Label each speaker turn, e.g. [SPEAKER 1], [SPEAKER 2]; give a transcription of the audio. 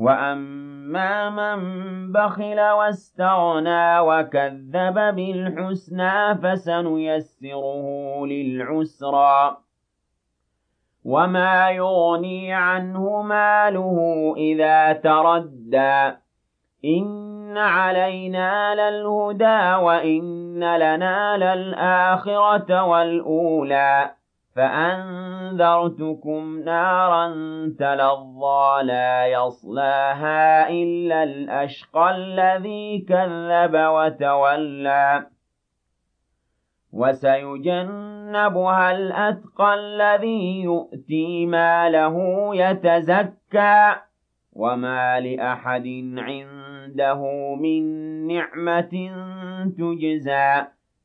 [SPEAKER 1] وأما من بخل واستغنى وكذب بالحسنى فسنيسره للعسرى وما يغني عنه ماله إذا تردى إن علينا للهدى وإن لنا للآخرة والأولى فأنذرتكم نارا تلظى لا يصلاها إلا الأشقى الذي كذب وتولى. وسيجنبها الأتقى الذي يؤتي ماله يتزكى. وما لأحد عنده من نعمة تجزى.